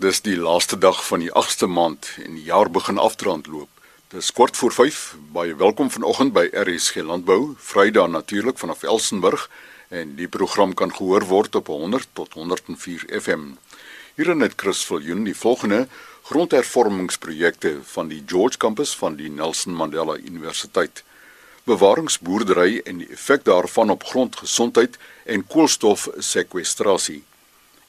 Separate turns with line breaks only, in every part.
Dis die laaste dag van die 8ste maand en die jaar begin afdraand loop. Dis kort voor 5. Baie welkom vanoggend by RSG Landbou, Vrydag natuurlik vanaf Elsenburg en die program kan gehoor word op 100 tot 104 FM. Hier in het Chris Viljoen die volgende grondhervormingsprojekte van die George Campus van die Nelson Mandela Universiteit. Bewaringsboerdery en die effek daarvan op grondgesondheid en koolstofsekwestrasie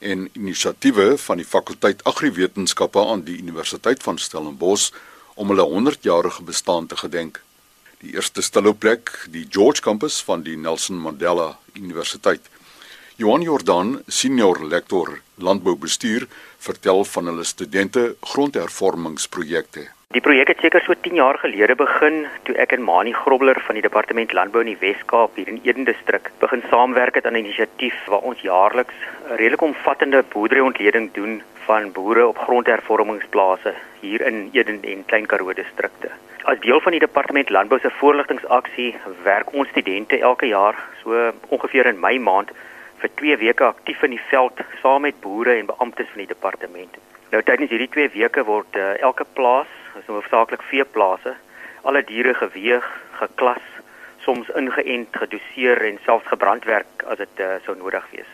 en inisiatiewe van die fakulteit Agriwetenskappe aan die Universiteit van Stellenbosch om hulle 100-jarige bestaan te gedenk. Die eerste stilhouplek, die George Campus van die Nelson Mandela Universiteit. Johan Jordan, senior lektor landboubestuur, vertel van hulle studente grondhervormingsprojekte.
Die projek het seker so 10 jaar gelede begin toe ek en Mani Grobler van die Departement Landbou in die Wes-Kaap hier in Eden distrik begin saamwerk het aan 'n inisiatief waar ons jaarliks 'n redelik omvattende boerderyontleding doen van boere op grondhervormingsplase hier in Eden en Klein Karoo distrikte. As deel van die Departement Landbou se voorligtingaksie werk ons studente elke jaar so ongeveer in Mei maand vir 2 weke aktief in die veld saam met boere en beamptes van die departement. Nou tydens hierdie 2 weke word uh, elke plaas is nou hoofsaaklik veeplase, alle diere geweeg, geklas, soms ingeënt, gedoseer en selfs gebrandwerk as dit uh, sou nodig wees.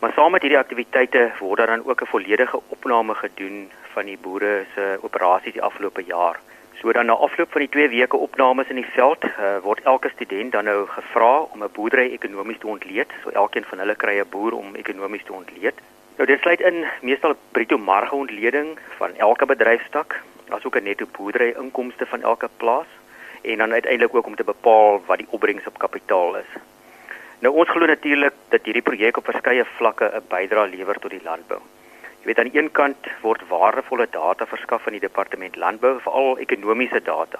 Maar saam met hierdie aktiwiteite word daar dan ook 'n volledige opname gedoen van die boere se operasies die afgelope jaar. So dan na afloop van die 2 weke opnames in die veld, uh, word elke student dan nou gevra om 'n boerdery ekonomies te ontleed. So elkeen van hulle kry 'n boer om ekonomies te ontleed. Nou dit sluit in meestal bruto marge ontleding van elke bedryfstak asook 'n netto boerdery inkomste van elke plaas en dan uiteindelik ook om te bepaal wat die opbrengs op kapitaal is. Nou ons glo natuurlik dat hierdie projek op verskeie vlakke 'n bydrae lewer tot die landbou. Jy weet aan die een kant word waardevolle data verskaf van die departement landbou, veral ekonomiese data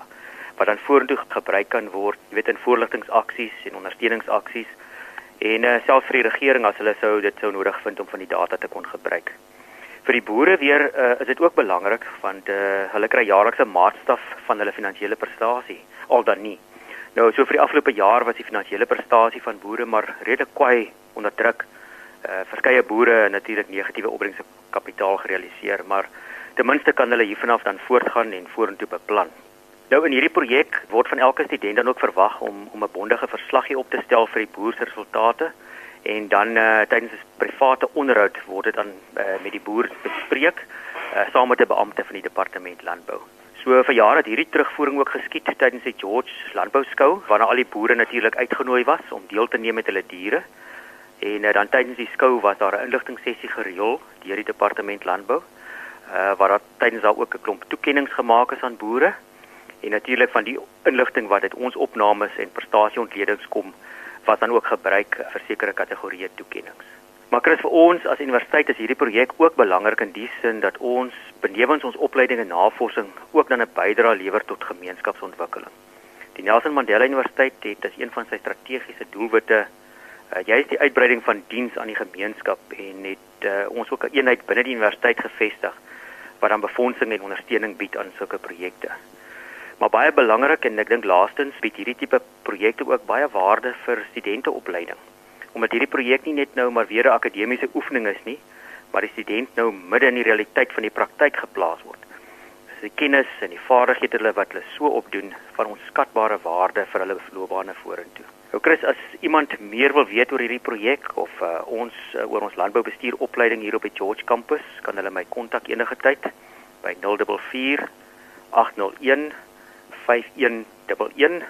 wat dan vorentoe gebruik kan word, jy weet in voorligtingsaksies en ondersteuningsaksies en uh, selfs vir die regering as hulle sou dit sou nodig vind om van die data te kon gebruik. Vir die boere weer uh, is dit ook belangrik want uh, hulle kry jaarliks 'n maatstaf van hulle finansiële prestasie al dan nie. Nou so vir die afgelope jaar was die finansiële prestasie van boere maar redelik kwai onder druk. Uh, verskeie boere natuurlik negatiewe opbrengs op kapitaal gerealiseer, maar ten minste kan hulle hiervanaf dan voortgaan en vorentoe beplan. Nou in hierdie projek word van elke student dan ook verwag om om 'n bondige verslaggie op te stel vir die boer se resultate en dan uh, tydens 'n private onderhoud word dit dan uh, met die boer bespreek uh, saam met 'n beampte van die departement landbou. So vir jare het hierdie terugvoering ook geskied tydens die George Landbou Skou waarna al die boere natuurlik uitgenooi was om deel te neem met hulle diere. En uh, dan tydens die skou was daar 'n inligting sessie gereël deur die departement landbou uh, waar daar tydens daar ook 'n klomp toekenninge gemaak is aan boere en natuurlik van die inligting wat uit ons opnames en prestasieontledings kom wat dan ook gebruik vir sekere kategorieë toekenninge. Maar Chris vir ons as universiteit is hierdie projek ook belangrik in die sin dat ons benewens ons opleiding en navorsing ook dan 'n bydrae lewer tot gemeenskapsontwikkeling. Die Nelson Mandela Universiteit het as een van sy strategiese doelwitte uh, juist die uitbreiding van diens aan die gemeenskap en het uh, ons ook 'n eenheid binne die universiteit gevestig wat dan befondsing en ondersteuning bied aan sulke projekte. Maar baie belangrik en ek dink laastens bied hierdie tipe projekte ook baie waarde vir studenteopleiding. Omdat hierdie projek nie net nou maar weer 'n akademiese oefening is nie, maar die student nou midde in die realiteit van die praktyk geplaas word. Dis die kennis en die vaardighede hulle wat hulle so opdoen van onskatbare waarde vir hulle loopbane vorentoe. Nou Chris, as iemand meer wil weet oor hierdie projek of uh, ons uh, oor ons landboubestuuropleiding hier op die George kampus, kan hulle my kontak enige tyd by 044 801 5111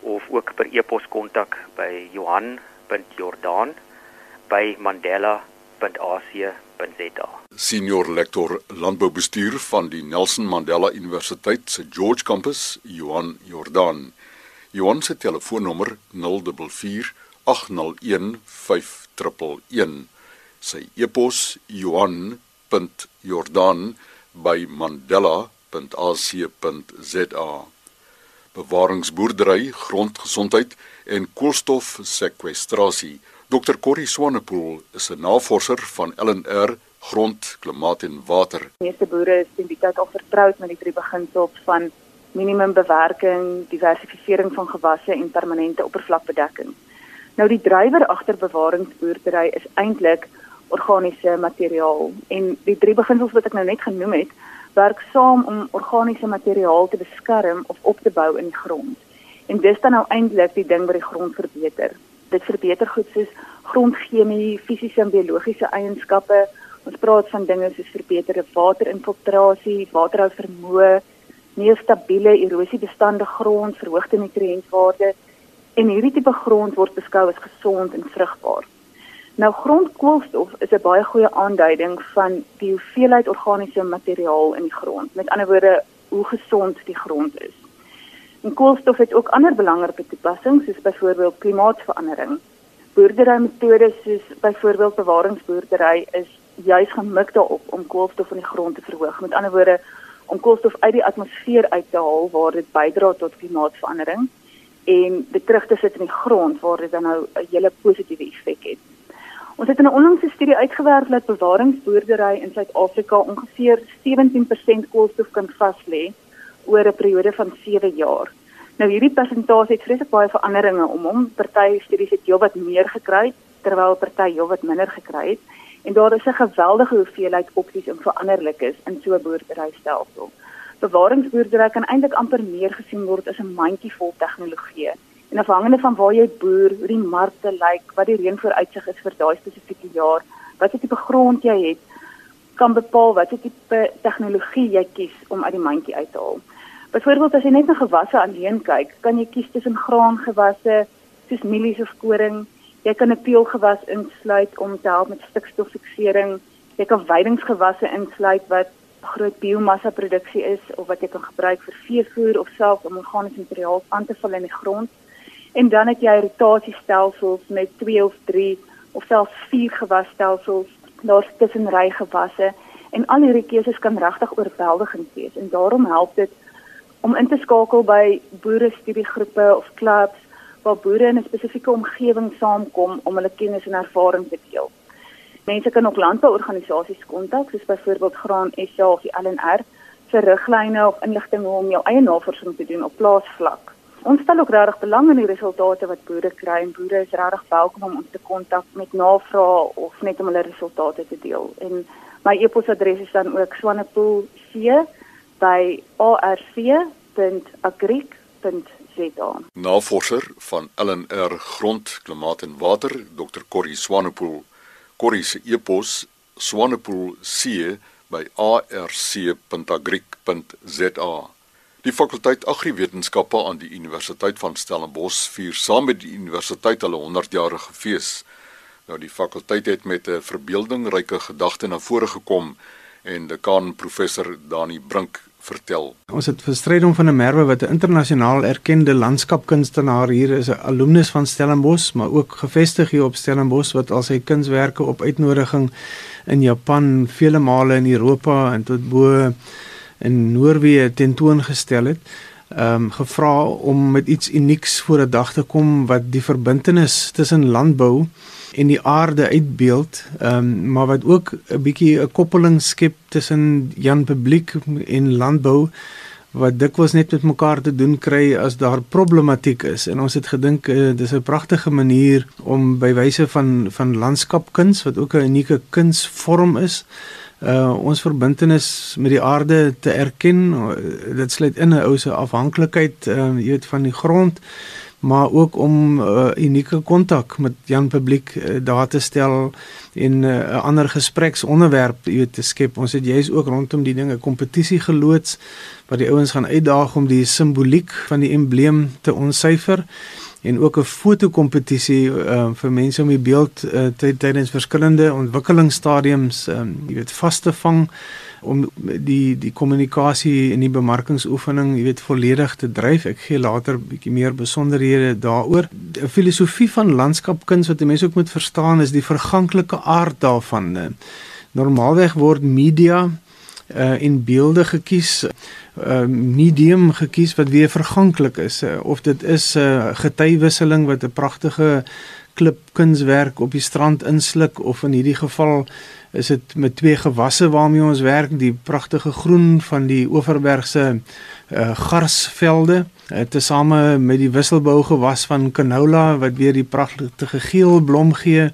of ook per e-pos kontak by Johan.Jordan@mandela.ac.za.
Senior lektor landboubestuur van die Nelson Mandela Universiteit se George Campus, Johan Jordan. Johan se telefoonnommer 044 801 5111. Sy e-pos johan.jordan@mandela.ac.za bewaringsboerdery, grondgesondheid en koolstofsekwestrasie. Dr Corrie Swanepoel is 'n navorser van LNR grond, klimaat en water.
Die meeste boere is teen die tyd al vertroud met die drie beginsels van minimum bewerking, diversifisering van gewasse en permanente oppervlakbedekking. Nou die drywer agter bewaringsboerdery is eintlik organiese materiaal. En die drie beginsels wat ek nou net genoem het, werk saam om organiese materiaal te beskerm of op te bou in die grond. En dis dan nou eintlik die ding wat die grond verbeter. Dit verbeter goed soos grondchemie, fisiese en biologiese eienskappe. Ons praat van dinge soos verbeterde waterinfiltrasie, waterhou vermoë, meer stabiele erosiebestandige grond, verhoogde nutriëntwaarde en hierdie tipe grond word beskou as gesond en vrugbaar. Nou grondkoolstof is 'n baie goeie aanduiding van die hoeveelheid organiese materiaal in die grond. Met ander woorde, hoe gesond die grond is. En koolstof het ook ander belangrike toepassings, soos byvoorbeeld klimaatsverandering. Boerderymetodes soos byvoorbeeld bewaringsboerdery is juis gemik daarop om koolstof in die grond te verhoog. Met ander woorde, om koolstof uit die atmosfeer uit te haal waar dit bydra tot klimaatsverandering en dit terug te sit in die grond waar dit dan nou 'n hele positiewe effek het. Ons het in 'n onlangse studie uitgewerk dat bewaringsboerdery in Suid-Afrika ongeveer 17% koolstof kan vaslê oor 'n periode van 7 jaar. Nou hierdie persentasie het vreeslik baie veranderinge om hom. Party studies het heelwat meer gekry terwyl party heelwat minder gekry het en daar is 'n geweldige hoeveelheid opsies en veranderlikes in so 'n boerderystelsel. Bewaringsboerdery kan eintlik amper meer gesien word as 'n mandjievol tegnologie. En afhangende van waar jy boer, hoe die markte lyk, wat die reënvooruitsig is vir daai spesifieke jaar, wat se tipe grond jy het, kan bepaal wat se tipe tegnologie jy kies om uit die mandjie uit te haal. Byvoorbeeld as jy net na gewasse alleen kyk, kan jy kies tussen graangewasse soos mielies of koring Jy kan 'n peulgewas insluit om te help met stikstoffiksering. Jy kan weidingsgewasse insluit wat groot biomassa produksie is of wat jy kan gebruik vir veevoer of self om organiese materiaal aan te vul in die grond. En dan het jy rotasiestelsels met 2 of 3 of selfs 4 gewasstelsels. Daar's tussenry gewasse en al hierdie keuses kan regtig oorweldigend wees en daarom help dit om in te skakel by boere studiegroepe of klubs waar boere in 'n spesifieke omgewing saamkom om hulle kennis en ervaring te deel. Mense kan ook landbouorganisasies kontak, soos byvoorbeeld Graan SA of die LNR vir riglyne of inligting om jou eie navorsing te doen op plaasvlak. Ons stel ook regtig belang in die resultate wat boere kry en boere is regtig welkom om ons te kontak met navrae of net om hulle resultate te deel. En my e-posadres is dan ook swanepoel.c@arc.agric.co
ZA. Navorser van LNR Grond, Klimaat en Water, Dr. Corrie Swanepoel. Corrie se e-pos swanepoel.c@arc.agric.za. Die fakulteit Agriwetenskappe aan die Universiteit van Stellenbosch vier saam met die universiteit hulle 100-jarige fees. Nou die fakulteit het met 'n verbeeldingryke gedagte na vore gekom en dekaan professor Dani Brink vertel.
Ons het vir Strydom van der Merwe wat 'n internasionaal erkende landskapkunstenaar hier is, 'n alumnus van Stellenbosch, maar ook gevestig hier op Stellenbosch wat al sy kunswerke op uitnodiging in Japan, vele male in Europa en tot bo in Noorwe tentoongestel het. Ehm um, gevra om met iets unieks voor 'n dag te kom wat die verbintenis tussen landbou en die aarde uitbeeld, ehm um, maar wat ook 'n bietjie 'n koppeling skep tussen Jan publiek en landbou wat dikwels net met mekaar te doen kry as daar problematiek is en ons het gedink uh, dis 'n pragtige manier om by wyse van van landskapkuns wat ook 'n unieke kunsvorm is uh ons verbintenis met die aarde te erken uh, dit sluit in 'n ou se afhanklikheid uh jy weet van die grond maar ook om 'n uh, unieke kontak met Jan publiek uh, daar te stel en 'n uh, ander gespreksonderwerp jy weet te skep. Ons het juis ook rondom die dinge kompetisie geloods waar die ouens gaan uitdaag om die simboliek van die embleem te ontsyfer en ook 'n fotokompetisie uh, vir mense om die beeld uh, tydens verskillende ontwikkelingsstadiums um, jy weet vas te vang om die die kommunikasie en die bemarkingsoefening, jy weet, volledig te dryf. Ek gee later bietjie meer besonderhede daaroor. 'n Filosofie van landskapkuns wat mense ook moet verstaan is die verganklike aard daarvan. Normaalweg word media uh in beelde gekies uh medium gekies wat weer verganklik is uh, of dit is 'n uh, getywisseling wat 'n pragtige klipkunswerk op die strand insluk of in hierdie geval is dit met twee gewasse waarmee ons werk, die pragtige groen van die Oeverbergse uh, garsvelde, uh, tesame met die wisselbou gewas van canola wat weer die pragtige geel blom gee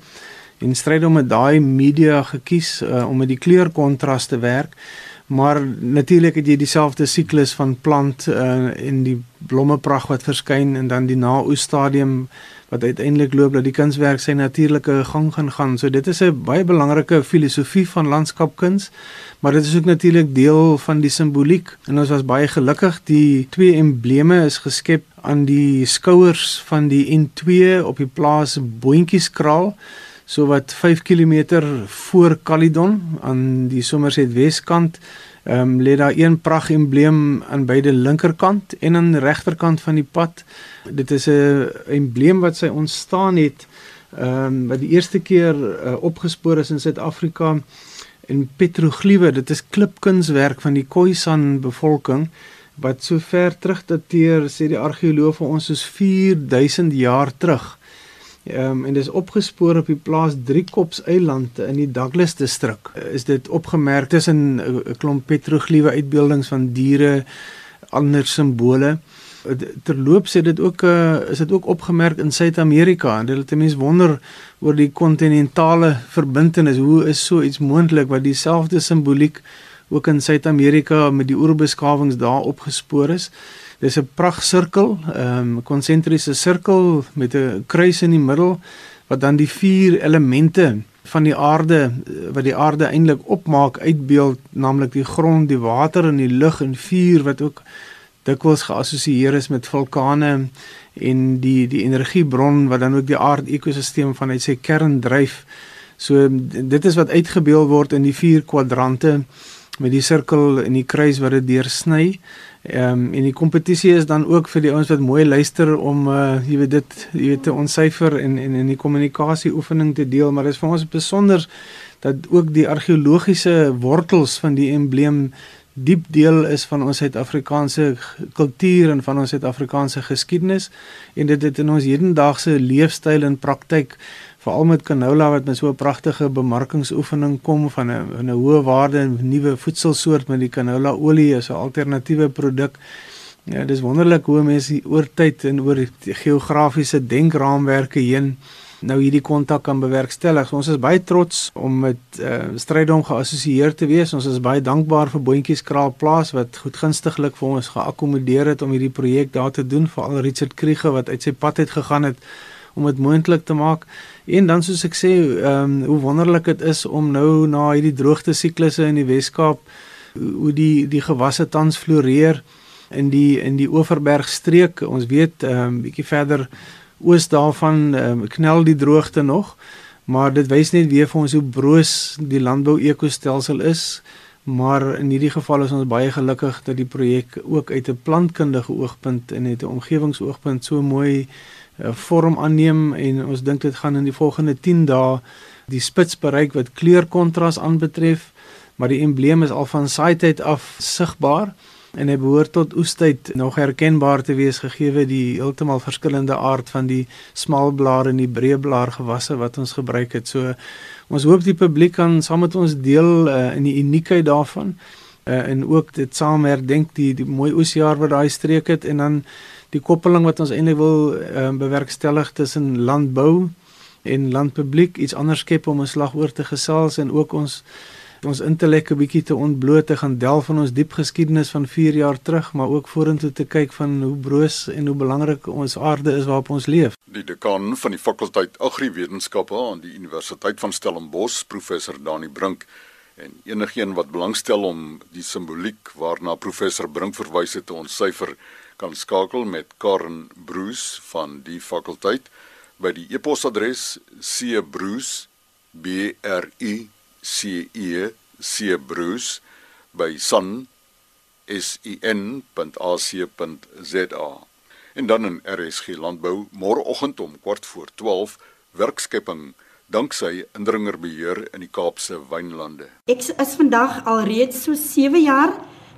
En stryd om met daai media gekies uh, om met die kleurkontras te werk. Maar natuurlik het jy dieselfde siklus van plant uh, en die blommepragt wat verskyn en dan die naoes stadium wat uiteindelik loop dat die kunswerk sy natuurlike gang gaan gaan. So dit is 'n baie belangrike filosofie van landskapkuns, maar dit is ook natuurlik deel van die simboliek. En ons was baie gelukkig die twee embleme is geskep aan die skouers van die N2 op die plaas Boontjieskraal so wat 5 km voor Caledon aan die Somerset Weskant Ehm um, lê daar een pragt embleem aan beide linkerkant en aan regterkant van die pad. Dit is 'n embleem wat sy ontstaan het ehm um, wat die eerste keer uh, opgespoor is in Suid-Afrika in petroglife. Dit is klipkunswerk van die Khoisan bevolking wat so ver terug dateer sê die argeoloog vir ons soos 4000 jaar terug. Ehm um, en dis opgespoor op die plaas Driekops Eiland in die Douglas distrik. Is dit opgemerk tussen 'n klomp petrogliewe uitbeeldings van diere, ander simbole. Terloops het dit ook uh, is dit ook opgemerk in Suid-Amerika en dit het mense wonder oor die kontinentale verbintenis. Hoe is so iets moontlik wat dieselfde simboliek ook in Suid-Amerika met die oerbeskawings daar opgespoor is? Dis 'n pragtsirkel, ehm um, konsentriese sirkel met 'n kruis in die middel wat dan die vier elemente van die aarde wat die aarde eintlik opmaak uitbeeld, naamlik die grond, die water en die lug en vuur wat ook dikwels geassosieer is met vulkane en die die energiebron wat dan ook die aardeekosisteem vanuit sy kern dryf. So dit is wat uitgebeeld word in die vier kwadrante met die sirkel en die kruis wat dit deursny. Ehm um, en die kompetisie is dan ook vir die ouens wat mooi luister om uh jy weet dit jy weet te ontsyfer en en in die kommunikasie oefening te deel, maar dit is vir ons besonder dat ook die argeologiese wortels van die embleem diep deel is van ons Suid-Afrikaanse kultuur en van ons Suid-Afrikaanse geskiedenis. En dit het in ons hedendaagse leefstyl en praktyk veral met canola wat met so 'n pragtige bemarkingsoefening kom van 'n 'n hoë waarde nuwe voedselsoort met die canola olie as 'n alternatiewe produk. Ja, dis wonderlik hoe mense oor tyd en oor geografiese denkraamwerke heen nou hierdie kontak kan bewerkstellig. So, ons is baie trots om met uh, strydom geassosieer te wees. Ons is baie dankbaar vir Boontjieskraal plaas wat goedgunstiglik vir ons geakkommodeer het om hierdie projek daar te doen, veral Richard Kriege wat uit sy pad het gegaan het om dit moontlik te maak. En dan soos ek sê, ehm um, hoe wonderlik dit is om nou na hierdie droogte siklusse in die Wes-Kaap hoe die die gewasse tans floreer in die in die Oeverberg streek. Ons weet ehm um, bietjie verder oos daarvan um, knel die droogte nog, maar dit wys net weer vir ons hoe broos die landbou ekostelsel is. Maar in hierdie geval is ons baie gelukkig dat die projek ook uit 'n plantkundige oogpunt en uit 'n omgewingsoogpunt so mooi vorm aanneem en ons dink dit gaan in die volgende 10 dae die spits bereik wat kleurkontras aanbetref maar die embleem is al van saaityd af sigbaar en hy behoort tot oestyd nog herkenbaar te wees gegee die heeltemal verskillende aard van die smalblaar en die breëblaar gewasse wat ons gebruik het. So ons hoop die publiek kan saam met ons deel uh, in die uniekheid daarvan uh, en ook dit saam herdenk die die mooi oesjaar wat daai streek het en dan die koppeling wat ons eintlik wil um, bewerkstellig tussen landbou en landpubliek iets anders skep om 'n slag oor te gesels en ook ons ons intellek 'n bietjie te ontbloot te gaan delf van ons diep geskiedenis van 4 jaar terug maar ook vorentoe te kyk van hoe broos en hoe belangrik ons aarde is waarop ons leef.
Die dekaan van die fakulteit Agriwetenskappe aan die Universiteit van Stellenbosch, professor Dani Brink en enigeen wat belangstel om die simboliek waarna professor Brink verwys het te ontsyfer kan skakel met Karen Bruce van die fakulteit by die e-posadres cbruce b r u c e c bruce by sun sin.ac.za en dan in RSG landbou môreoggend om kwart voor 12 werkskepping danksy indringerbeheer in die Kaapse wynlande.
Ek is vandag alreeds so 7 jaar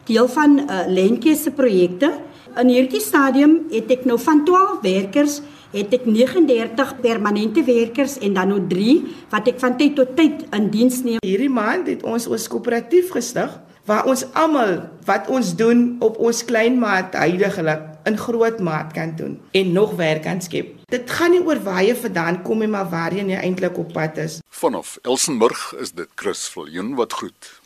deel van uh, Lentjie se projekte In hierdie stadium het ek nou van 12 werkers het ek 39 permanente werkers en dan nou 3 wat ek van tyd tot tyd in diens neem.
Hierdie maand het ons ons koöperatief gestig waar ons almal wat ons doen op ons klein maat heidaglik in groot maat kan doen en nog werk kan skep. Dit gaan nie oor waar jy vandaan kom nie, maar waar jy eintlik op pad is.
Vanaf Elsenburg is dit Chris Viljoen wat groet.